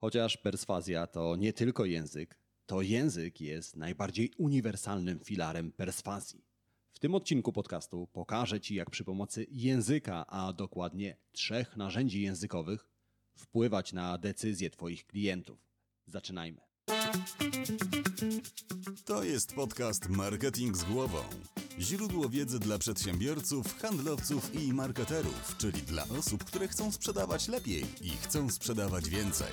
Chociaż perswazja to nie tylko język, to język jest najbardziej uniwersalnym filarem perswazji. W tym odcinku podcastu pokażę Ci, jak przy pomocy języka, a dokładnie trzech narzędzi językowych, wpływać na decyzje Twoich klientów. Zaczynajmy. To jest podcast Marketing z głową. Źródło wiedzy dla przedsiębiorców, handlowców i marketerów, czyli dla osób, które chcą sprzedawać lepiej i chcą sprzedawać więcej.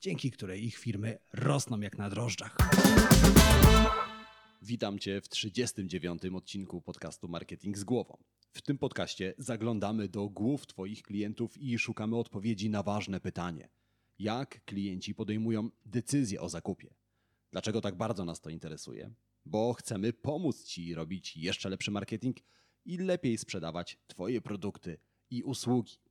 dzięki której ich firmy rosną jak na drożdżach. Witam Cię w 39. odcinku podcastu Marketing z głową. W tym podcaście zaglądamy do głów Twoich klientów i szukamy odpowiedzi na ważne pytanie: jak klienci podejmują decyzje o zakupie? Dlaczego tak bardzo nas to interesuje? Bo chcemy pomóc Ci robić jeszcze lepszy marketing i lepiej sprzedawać Twoje produkty i usługi.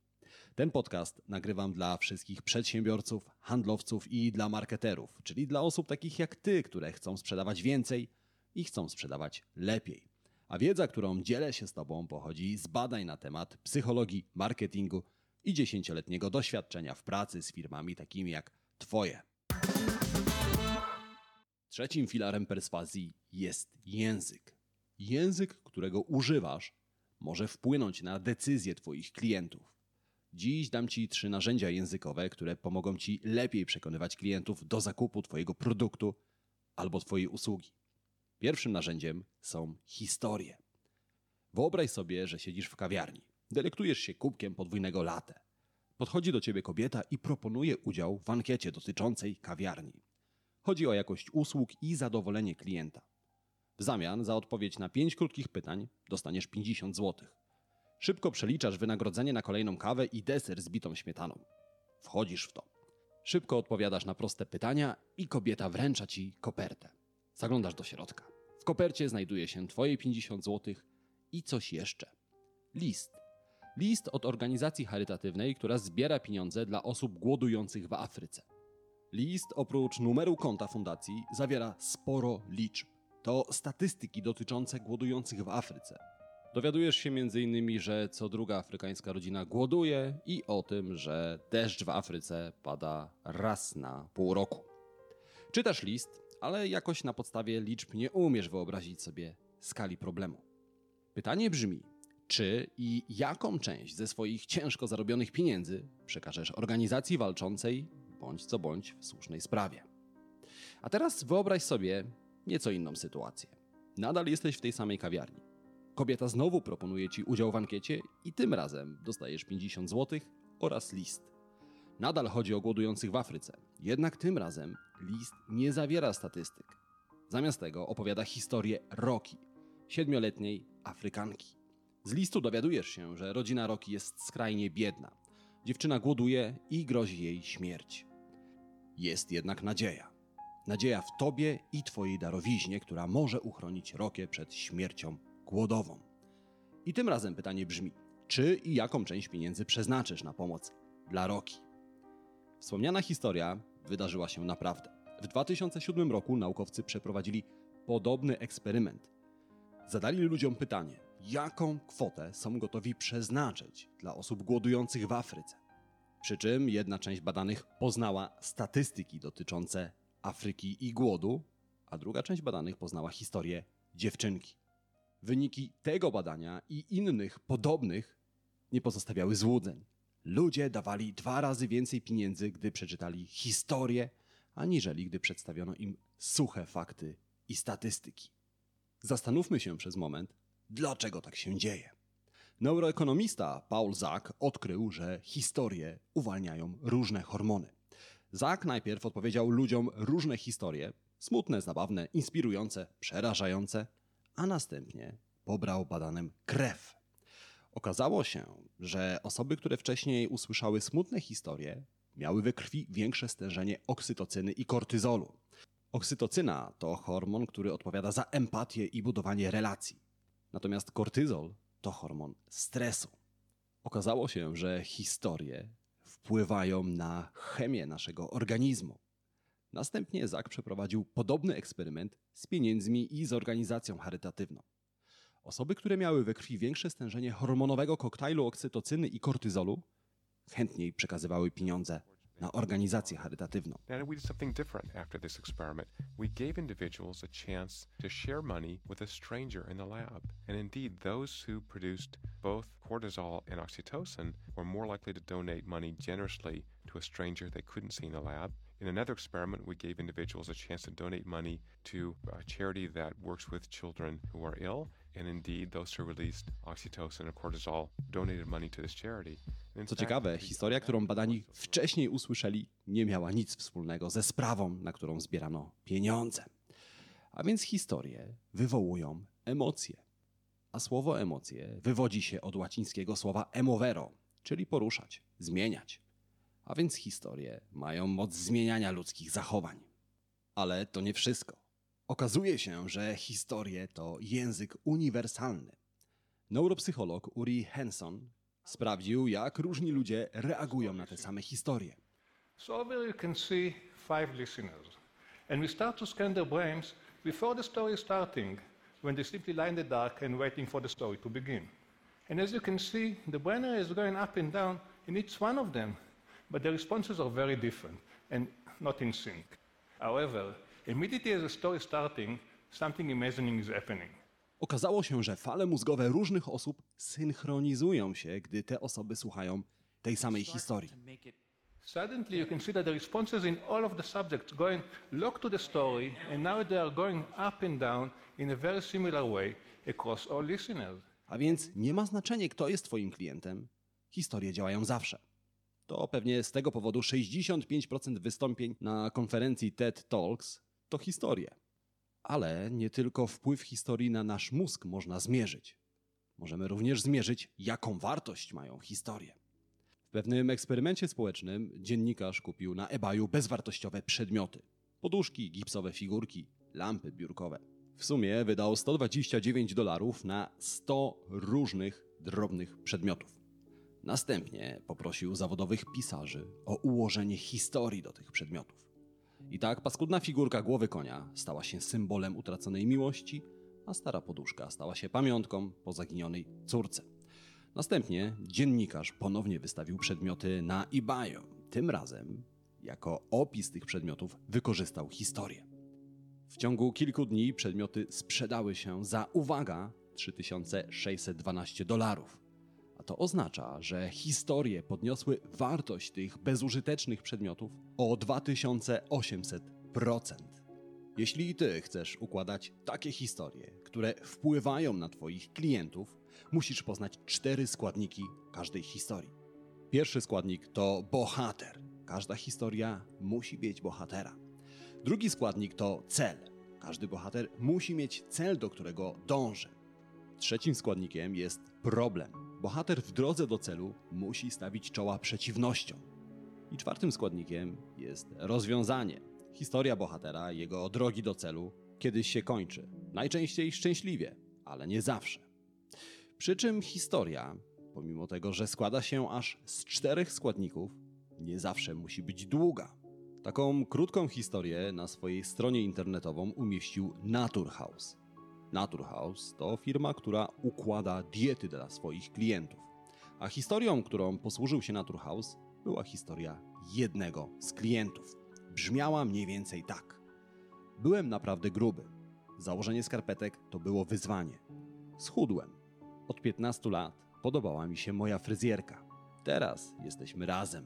Ten podcast nagrywam dla wszystkich przedsiębiorców, handlowców i dla marketerów, czyli dla osób takich jak Ty, które chcą sprzedawać więcej i chcą sprzedawać lepiej. A wiedza, którą dzielę się z Tobą, pochodzi z badań na temat psychologii, marketingu i dziesięcioletniego doświadczenia w pracy z firmami takimi jak Twoje. Trzecim filarem perswazji jest język. Język, którego używasz, może wpłynąć na decyzje Twoich klientów. Dziś dam Ci trzy narzędzia językowe, które pomogą Ci lepiej przekonywać klientów do zakupu Twojego produktu albo Twojej usługi. Pierwszym narzędziem są historie. Wyobraź sobie, że siedzisz w kawiarni, delektujesz się kubkiem podwójnego latte. Podchodzi do ciebie kobieta i proponuje udział w ankiecie dotyczącej kawiarni. Chodzi o jakość usług i zadowolenie klienta. W zamian za odpowiedź na 5 krótkich pytań dostaniesz 50 zł. Szybko przeliczasz wynagrodzenie na kolejną kawę i deser z bitą śmietaną. Wchodzisz w to. Szybko odpowiadasz na proste pytania i kobieta wręcza ci kopertę. Zaglądasz do środka. W kopercie znajduje się twoje 50 zł i coś jeszcze. List. List od organizacji charytatywnej, która zbiera pieniądze dla osób głodujących w Afryce. List oprócz numeru konta fundacji zawiera sporo liczb. To statystyki dotyczące głodujących w Afryce. Dowiadujesz się m.in., że co druga afrykańska rodzina głoduje i o tym, że deszcz w Afryce pada raz na pół roku. Czytasz list, ale jakoś na podstawie liczb nie umiesz wyobrazić sobie skali problemu. Pytanie brzmi: czy i jaką część ze swoich ciężko zarobionych pieniędzy przekażesz organizacji walczącej bądź co bądź w słusznej sprawie? A teraz wyobraź sobie nieco inną sytuację. Nadal jesteś w tej samej kawiarni. Kobieta znowu proponuje ci udział w ankiecie i tym razem dostajesz 50 zł oraz list. Nadal chodzi o głodujących w Afryce, jednak tym razem list nie zawiera statystyk. Zamiast tego opowiada historię Roki, siedmioletniej Afrykanki. Z listu dowiadujesz się, że rodzina Roki jest skrajnie biedna. Dziewczyna głoduje i grozi jej śmierć. Jest jednak nadzieja. Nadzieja w tobie i twojej darowiźnie, która może uchronić Rokę przed śmiercią głodową. I tym razem pytanie brzmi: czy i jaką część pieniędzy przeznaczysz na pomoc dla Roki? Wspomniana historia wydarzyła się naprawdę. W 2007 roku naukowcy przeprowadzili podobny eksperyment. Zadali ludziom pytanie, jaką kwotę są gotowi przeznaczyć dla osób głodujących w Afryce. Przy czym jedna część badanych poznała statystyki dotyczące Afryki i głodu, a druga część badanych poznała historię dziewczynki. Wyniki tego badania i innych podobnych nie pozostawiały złudzeń. Ludzie dawali dwa razy więcej pieniędzy, gdy przeczytali historię, aniżeli gdy przedstawiono im suche fakty i statystyki. Zastanówmy się przez moment, dlaczego tak się dzieje. Neuroekonomista Paul Zak odkrył, że historie uwalniają różne hormony. Zak najpierw odpowiedział ludziom różne historie, smutne, zabawne, inspirujące, przerażające, a następnie pobrał badanym krew. Okazało się, że osoby, które wcześniej usłyszały smutne historie, miały we krwi większe stężenie oksytocyny i kortyzolu. Oksytocyna to hormon, który odpowiada za empatię i budowanie relacji. Natomiast kortyzol to hormon stresu. Okazało się, że historie wpływają na chemię naszego organizmu. Następnie Zak przeprowadził podobny eksperyment z pieniędzmi i z organizacją charytatywną. Osoby, które miały we krwi większe stężenie hormonowego koktajlu oksytocyny i kortyzolu, chętniej przekazywały pieniądze na organizację charytatywną. In another experiment, we gave individuals a chance to donate money to a charity that works with children who are ill. And indeed, those who released oxytocin and cortisol donated money to this charity. Co ciekawe, historia, którą badani wcześniej usłyszeli, nie miała nic wspólnego ze sprawą, na którą zbierano pieniądze. A więc historie wywołują emocje. A słowo emocje wywodzi się od łacińskiego słowa emovero, czyli poruszać, zmieniać. A więc historie mają moc zmieniania ludzkich zachowań. Ale to nie wszystko. Okazuje się, że historie to język uniwersalny. Neuropsycholog Uri Henson sprawdził, jak różni ludzie reagują na te same historie. So over you can see five listeners. And we start to scan their brains before the story starting, when they simply lie in the dark and waiting for the story to begin. And as you can see, the brain is going up and down in each one of them, but the responses are very different and not in sync. However, immediately as the story is starting, something amazing is happening. Okazało się, że fale mózgowe różnych osób synchronizują się, gdy te osoby słuchają tej samej historii. Suddenly, you can see that the responses in all of the subjects going look to the story, and now they are going up and down in a very similar way across all listeners. A więc nie ma znaczenia, kto jest Twoim klientem. Historie działają zawsze. To pewnie z tego powodu 65% wystąpień na konferencji TED Talks to historie. Ale nie tylko wpływ historii na nasz mózg można zmierzyć. Możemy również zmierzyć, jaką wartość mają historie. W pewnym eksperymencie społecznym dziennikarz kupił na eBayu bezwartościowe przedmioty: poduszki, gipsowe figurki, lampy biurkowe. W sumie wydał 129 dolarów na 100 różnych drobnych przedmiotów. Następnie poprosił zawodowych pisarzy o ułożenie historii do tych przedmiotów. I tak paskudna figurka głowy konia stała się symbolem utraconej miłości, a stara poduszka stała się pamiątką po zaginionej córce. Następnie dziennikarz ponownie wystawił przedmioty na eBayu. Tym razem jako opis tych przedmiotów wykorzystał historię. W ciągu kilku dni przedmioty sprzedały się za, uwaga, 3612 dolarów. To oznacza, że historie podniosły wartość tych bezużytecznych przedmiotów o 2800%. Jeśli ty chcesz układać takie historie, które wpływają na twoich klientów, musisz poznać cztery składniki każdej historii. Pierwszy składnik to bohater. Każda historia musi mieć bohatera. Drugi składnik to cel. Każdy bohater musi mieć cel, do którego dąży. Trzecim składnikiem jest problem. Bohater w drodze do celu musi stawić czoła przeciwnościom. I czwartym składnikiem jest rozwiązanie. Historia bohatera, jego drogi do celu kiedyś się kończy. Najczęściej szczęśliwie, ale nie zawsze. Przy czym historia, pomimo tego, że składa się aż z czterech składników, nie zawsze musi być długa. Taką krótką historię na swojej stronie internetową umieścił Naturhaus. Naturhaus to firma, która układa diety dla swoich klientów. A historią, którą posłużył się Naturhaus, była historia jednego z klientów. Brzmiała mniej więcej tak. Byłem naprawdę gruby. Założenie skarpetek to było wyzwanie. Schudłem. Od 15 lat podobała mi się moja fryzjerka. Teraz jesteśmy razem.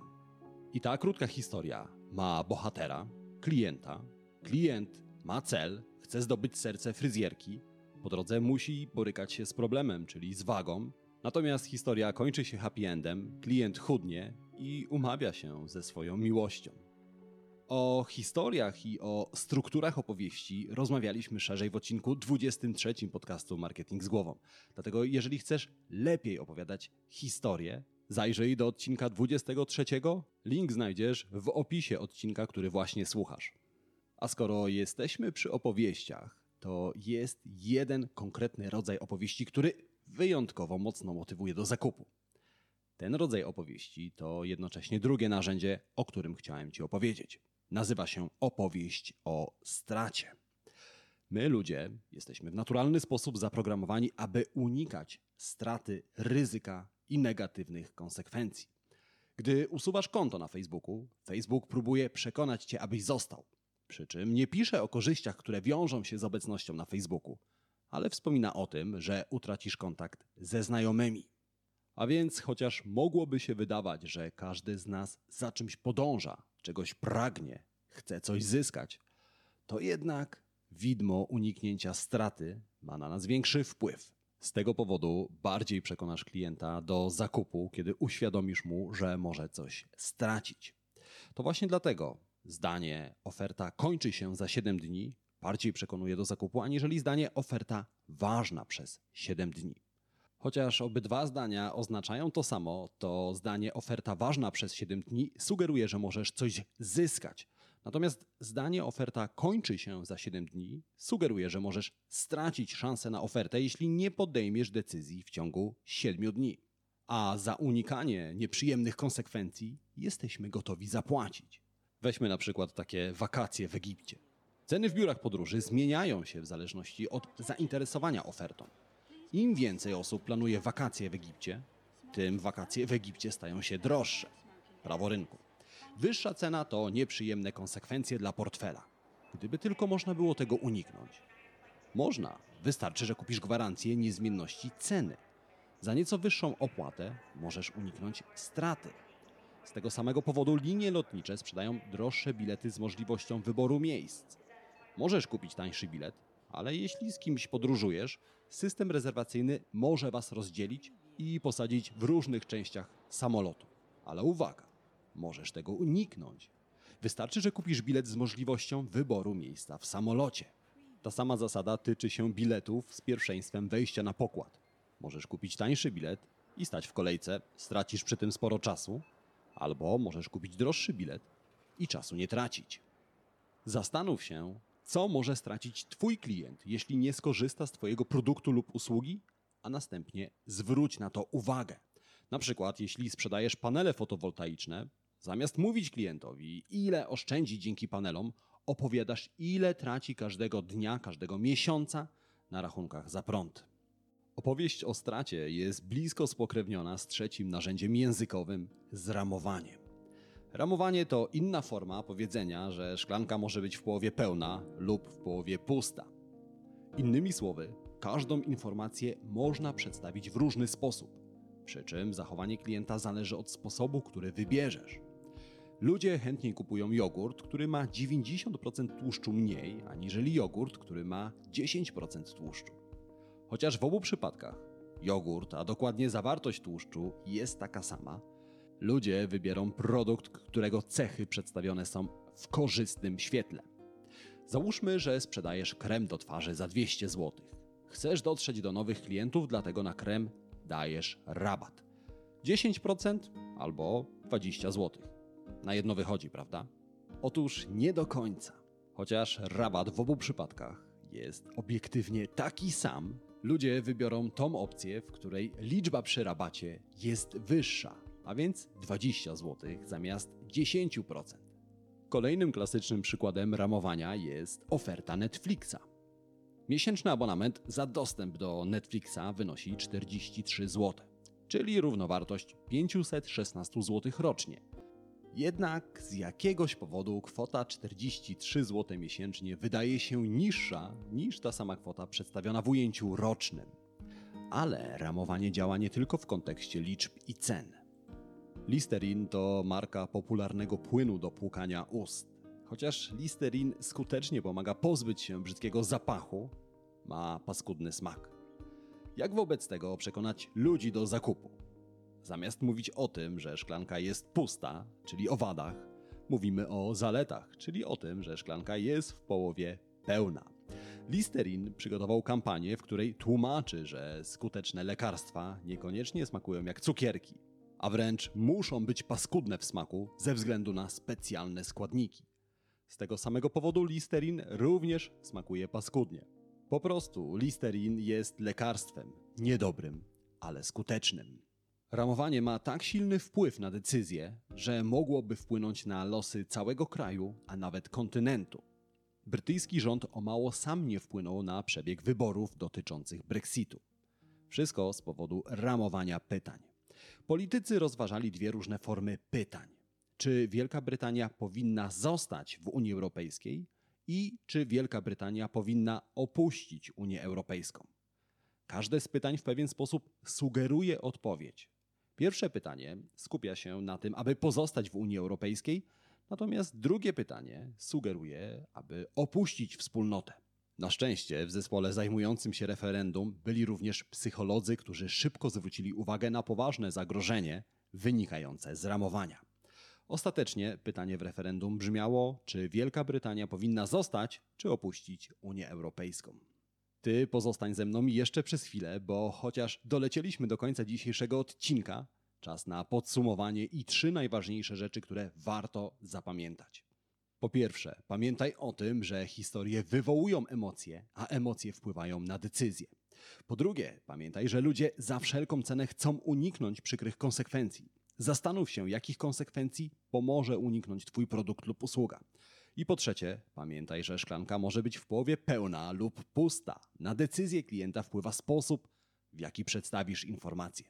I ta krótka historia ma bohatera, klienta. Klient ma cel, chce zdobyć serce fryzjerki. Po drodze musi borykać się z problemem, czyli z wagą. Natomiast historia kończy się happy endem, klient chudnie i umawia się ze swoją miłością. O historiach i o strukturach opowieści rozmawialiśmy szerzej w odcinku 23 podcastu Marketing z głową. Dlatego jeżeli chcesz lepiej opowiadać historię, zajrzyj do odcinka 23. Link znajdziesz w opisie odcinka, który właśnie słuchasz. A skoro jesteśmy przy opowieściach, to jest jeden konkretny rodzaj opowieści, który wyjątkowo mocno motywuje do zakupu. Ten rodzaj opowieści to jednocześnie drugie narzędzie, o którym chciałem Ci opowiedzieć. Nazywa się opowieść o stracie. My, ludzie, jesteśmy w naturalny sposób zaprogramowani, aby unikać straty, ryzyka i negatywnych konsekwencji. Gdy usuwasz konto na Facebooku, Facebook próbuje przekonać cię, abyś został. Przy czym nie pisze o korzyściach, które wiążą się z obecnością na Facebooku, ale wspomina o tym, że utracisz kontakt ze znajomymi. A więc, chociaż mogłoby się wydawać, że każdy z nas za czymś podąża, czegoś pragnie, chce coś zyskać, to jednak widmo uniknięcia straty ma na nas większy wpływ. Z tego powodu bardziej przekonasz klienta do zakupu, kiedy uświadomisz mu, że może coś stracić. To właśnie dlatego zdanie oferta kończy się za 7 dni bardziej przekonuje do zakupu, aniżeli zdanie oferta ważna przez 7 dni. Chociaż obydwa zdania oznaczają to samo, to zdanie oferta ważna przez 7 dni sugeruje, że możesz coś zyskać. Natomiast zdanie oferta kończy się za 7 dni sugeruje, że możesz stracić szansę na ofertę, jeśli nie podejmiesz decyzji w ciągu 7 dni. A za unikanie nieprzyjemnych konsekwencji jesteśmy gotowi zapłacić. Weźmy na przykład takie wakacje w Egipcie. Ceny w biurach podróży zmieniają się w zależności od zainteresowania ofertą. Im więcej osób planuje wakacje w Egipcie, tym wakacje w Egipcie stają się droższe. Prawo rynku. Wyższa cena to nieprzyjemne konsekwencje dla portfela. Gdyby tylko można było tego uniknąć. Można. Wystarczy, że kupisz gwarancję niezmienności ceny. Za nieco wyższą opłatę możesz uniknąć straty. Z tego samego powodu linie lotnicze sprzedają droższe bilety z możliwością wyboru miejsc. Możesz kupić tańszy bilet, ale jeśli z kimś podróżujesz, system rezerwacyjny może Was rozdzielić i posadzić w różnych częściach samolotu. Ale uwaga, możesz tego uniknąć. Wystarczy, że kupisz bilet z możliwością wyboru miejsca w samolocie. Ta sama zasada tyczy się biletów z pierwszeństwem wejścia na pokład. Możesz kupić tańszy bilet i stać w kolejce, stracisz przy tym sporo czasu, albo możesz kupić droższy bilet i czasu nie tracić. Zastanów się, co może stracić Twój klient, jeśli nie skorzysta z Twojego produktu lub usługi, a następnie zwróć na to uwagę. Na przykład, jeśli sprzedajesz panele fotowoltaiczne, zamiast mówić klientowi, ile oszczędzi dzięki panelom, opowiadasz, ile traci każdego dnia, każdego miesiąca na rachunkach za prąd. Opowieść o stracie jest blisko spokrewniona z trzecim narzędziem językowym z ramowaniem. Ramowanie to inna forma powiedzenia, że szklanka może być w połowie pełna lub w połowie pusta. Innymi słowy, każdą informację można przedstawić w różny sposób, przy czym zachowanie klienta zależy od sposobu, który wybierzesz. Ludzie chętniej kupują jogurt, który ma 90% tłuszczu mniej, aniżeli jogurt, który ma 10% tłuszczu. Chociaż w obu przypadkach jogurt, a dokładnie zawartość tłuszczu jest taka sama, ludzie wybiorą produkt, którego cechy przedstawione są w korzystnym świetle. Załóżmy, że sprzedajesz krem do twarzy za 200 zł. Chcesz dotrzeć do nowych klientów, dlatego na krem dajesz rabat. 10% albo 20 zł. Na jedno wychodzi, prawda? Otóż nie do końca. Chociaż rabat w obu przypadkach jest obiektywnie taki sam, ludzie wybiorą tą opcję, w której liczba przy rabacie jest wyższa, a więc 20 zł zamiast 10%. Kolejnym klasycznym przykładem ramowania jest oferta Netflixa. Miesięczny abonament za dostęp do Netflixa wynosi 43 zł, czyli równowartość 516 zł rocznie. Jednak z jakiegoś powodu kwota 43 zł miesięcznie wydaje się niższa niż ta sama kwota przedstawiona w ujęciu rocznym. Ale ramowanie działa nie tylko w kontekście liczb i cen. Listerin to marka popularnego płynu do płukania ust. Chociaż Listerin skutecznie pomaga pozbyć się brzydkiego zapachu, ma paskudny smak. Jak wobec tego przekonać ludzi do zakupu? Zamiast mówić o tym, że szklanka jest pusta, czyli o wadach, mówimy o zaletach, czyli o tym, że szklanka jest w połowie pełna. Listerin przygotował kampanię, w której tłumaczy, że skuteczne lekarstwa niekoniecznie smakują jak cukierki, a wręcz muszą być paskudne w smaku ze względu na specjalne składniki. Z tego samego powodu Listerin również smakuje paskudnie. Po prostu Listerin jest lekarstwem, niedobrym, ale skutecznym. Ramowanie ma tak silny wpływ na decyzje, że mogłoby wpłynąć na losy całego kraju, a nawet kontynentu. Brytyjski rząd o mało sam nie wpłynął na przebieg wyborów dotyczących Brexitu. Wszystko z powodu ramowania pytań. Politycy rozważali dwie różne formy pytań. Czy Wielka Brytania powinna zostać w Unii Europejskiej i czy Wielka Brytania powinna opuścić Unię Europejską? Każde z pytań w pewien sposób sugeruje odpowiedź. Pierwsze pytanie skupia się na tym, aby pozostać w Unii Europejskiej, natomiast drugie pytanie sugeruje, aby opuścić wspólnotę. Na szczęście w zespole zajmującym się referendum byli również psycholodzy, którzy szybko zwrócili uwagę na poważne zagrożenie wynikające z ramowania. Ostatecznie pytanie w referendum brzmiało, czy Wielka Brytania powinna zostać, czy opuścić Unię Europejską. Ty pozostań ze mną jeszcze przez chwilę, bo chociaż dolecieliśmy do końca dzisiejszego odcinka, czas na podsumowanie i trzy najważniejsze rzeczy, które warto zapamiętać. Po pierwsze, pamiętaj o tym, że historie wywołują emocje, a emocje wpływają na decyzje. Po drugie, pamiętaj, że ludzie za wszelką cenę chcą uniknąć przykrych konsekwencji. Zastanów się, jakich konsekwencji pomoże uniknąć Twój produkt lub usługa. I po trzecie, pamiętaj, że szklanka może być w połowie pełna lub pusta. Na decyzję klienta wpływa sposób, w jaki przedstawisz informacje.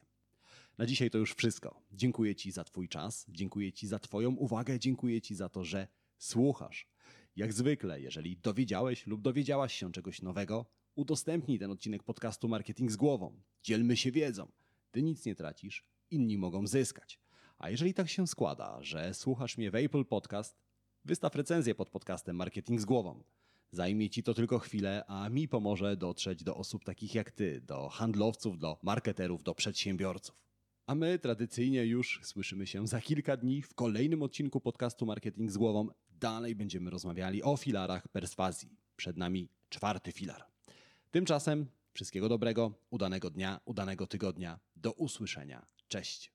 Na dzisiaj to już wszystko. Dziękuję Ci za Twój czas, dziękuję Ci za Twoją uwagę, dziękuję Ci za to, że słuchasz. Jak zwykle, jeżeli dowiedziałeś lub dowiedziałaś się czegoś nowego, udostępnij ten odcinek podcastu Marketing z głową. Dzielmy się wiedzą. Ty nic nie tracisz, inni mogą zyskać. A jeżeli tak się składa, że słuchasz mnie w Apple Podcast, wystaw recenzję pod podcastem Marketing z głową. Zajmie ci to tylko chwilę, a mi pomoże dotrzeć do osób takich jak ty, do handlowców, do marketerów, do przedsiębiorców. A my tradycyjnie już słyszymy się za kilka dni w kolejnym odcinku podcastu Marketing z głową. Dalej będziemy rozmawiali o filarach perswazji. Przed nami czwarty filar. Tymczasem wszystkiego dobrego, udanego dnia, udanego tygodnia. Do usłyszenia. Cześć.